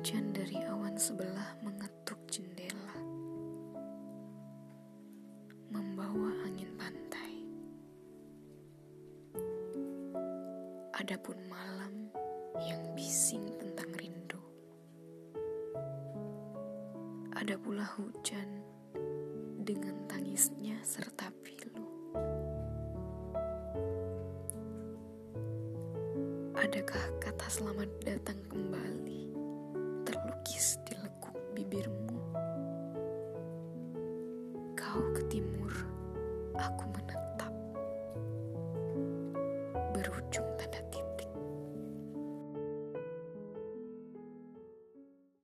Hujan dari awan sebelah mengetuk jendela, membawa angin pantai. Adapun malam yang bising tentang rindu, ada pula hujan dengan tangisnya serta pilu. Adakah kata selamat datang kembali terlukis di lekuk bibirmu? Kau ke timur, aku menetap.